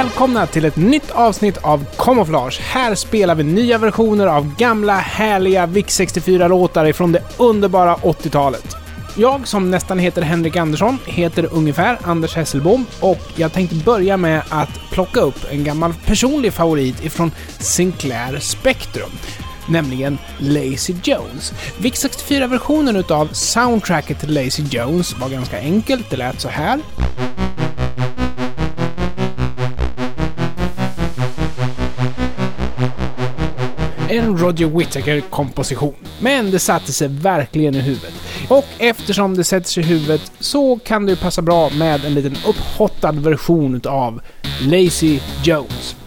Välkomna till ett nytt avsnitt av Camouflage. Här spelar vi nya versioner av gamla härliga VIC-64-låtar ifrån det underbara 80-talet. Jag som nästan heter Henrik Andersson heter ungefär Anders Hesselbom och jag tänkte börja med att plocka upp en gammal personlig favorit ifrån Sinclair Spectrum nämligen Lazy Jones. VIC-64-versionen utav soundtracket till Lazy Jones var ganska enkelt, det lät så här. Roger Whittaker-komposition. Men det satte sig verkligen i huvudet. Och eftersom det sätter sig i huvudet så kan det ju passa bra med en liten upphottad version utav Lazy Jones.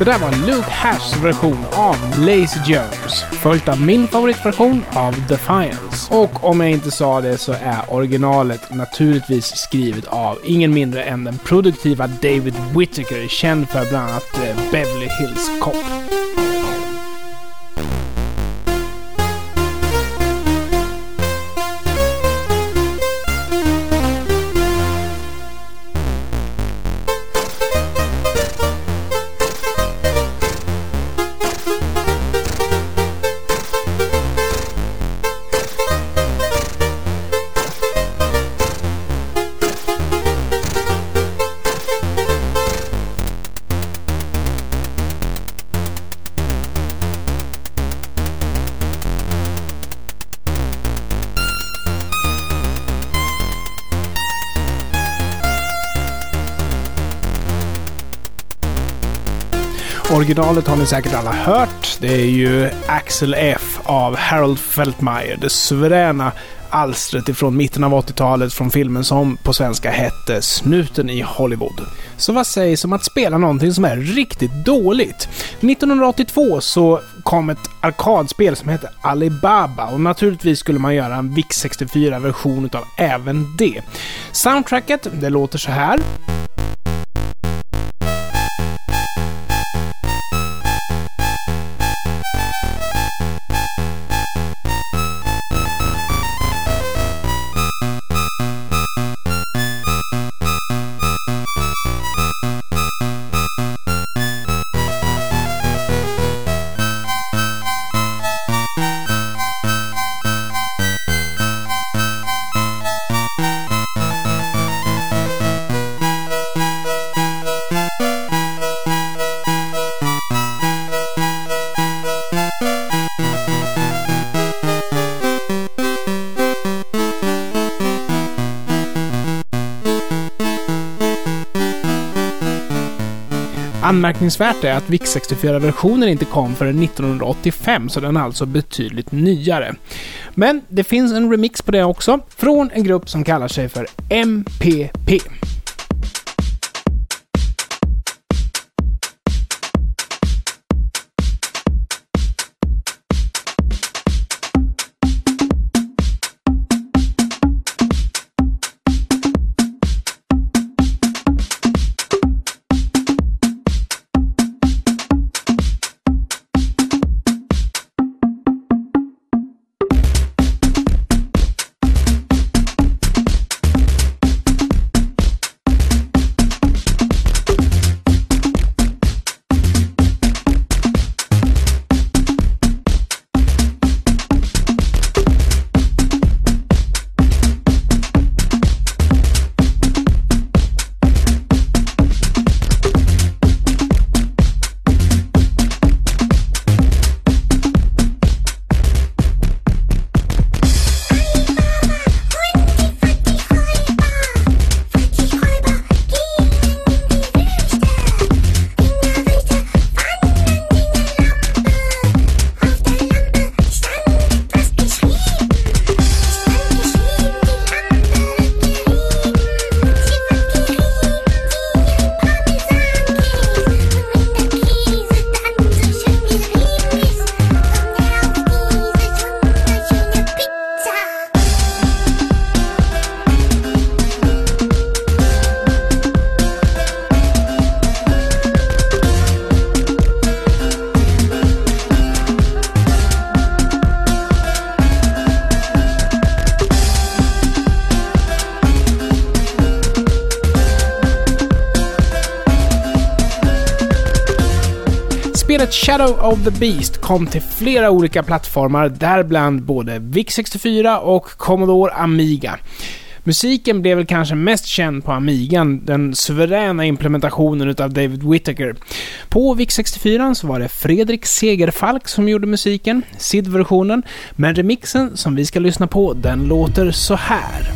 Det där var Luke Hashs version av Lazy Jones, följt av min favoritversion av Defiance. Och om jag inte sa det så är originalet naturligtvis skrivet av ingen mindre än den produktiva David Whittaker, känd för bland annat eh, Beverly Hills Cop. Originalet har ni säkert alla hört. Det är ju Axel F av Harold Feltmeyer, det suveräna alstret ifrån mitten av 80-talet från filmen som på svenska hette Snuten i Hollywood. Så vad sägs om att spela någonting som är riktigt dåligt? 1982 så kom ett arkadspel som hette Alibaba och naturligtvis skulle man göra en VIX 64-version utav även det. Soundtracket, det låter så här. Anmärkningsvärt är att VIX 64-versionen inte kom förrän 1985, så den är alltså betydligt nyare. Men det finns en remix på det också, från en grupp som kallar sig för MPP. Shadow of the Beast kom till flera olika plattformar, däribland både VIC-64 och Commodore Amiga. Musiken blev väl kanske mest känd på Amigan, den suveräna implementationen utav David Whittaker. På VIC-64 så var det Fredrik Segerfalk som gjorde musiken, SID-versionen, men remixen som vi ska lyssna på, den låter så här.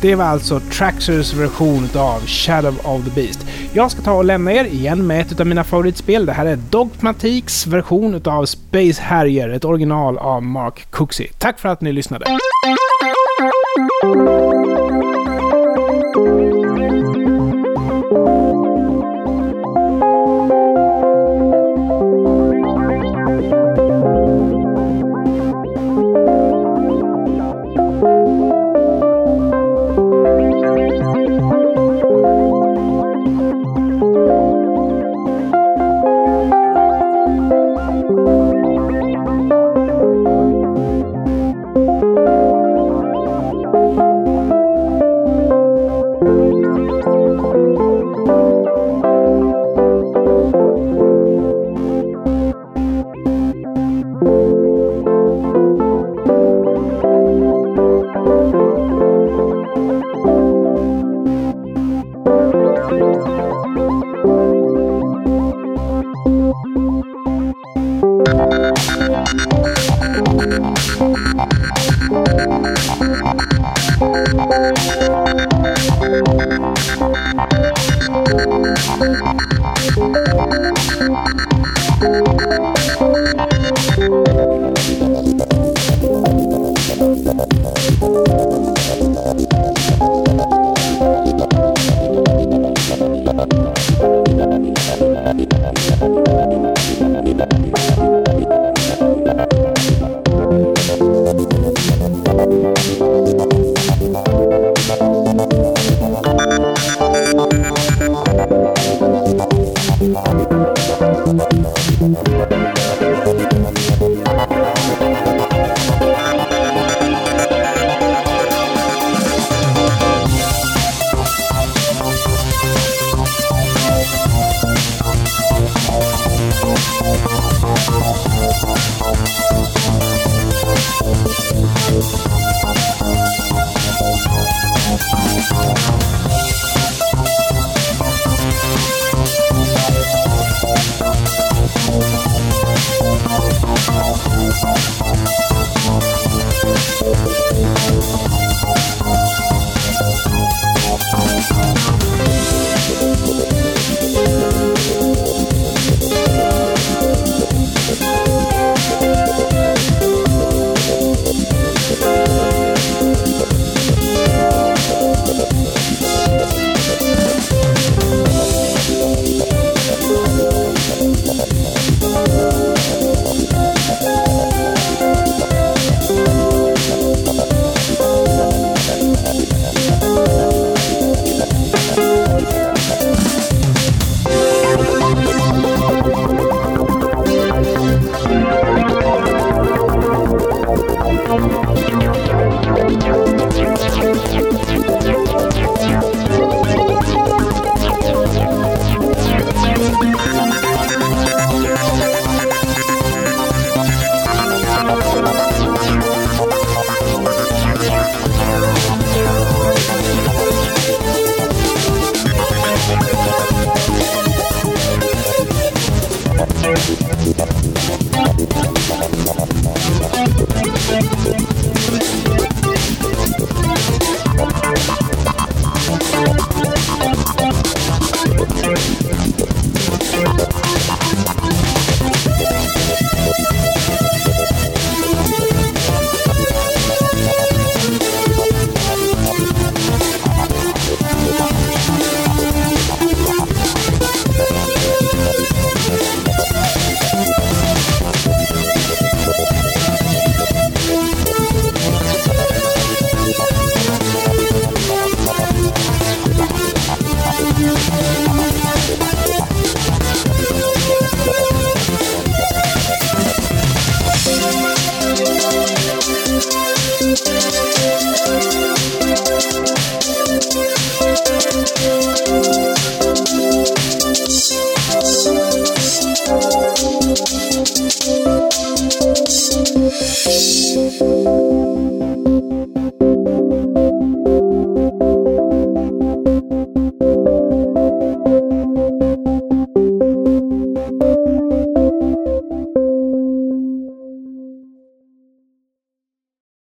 Det var alltså Traxers version av Shadow of the Beast. Jag ska ta och lämna er igen med ett av mina favoritspel. Det här är Dogmatiks version av Space Harrier, ett original av Mark Cooksey. Tack för att ni lyssnade!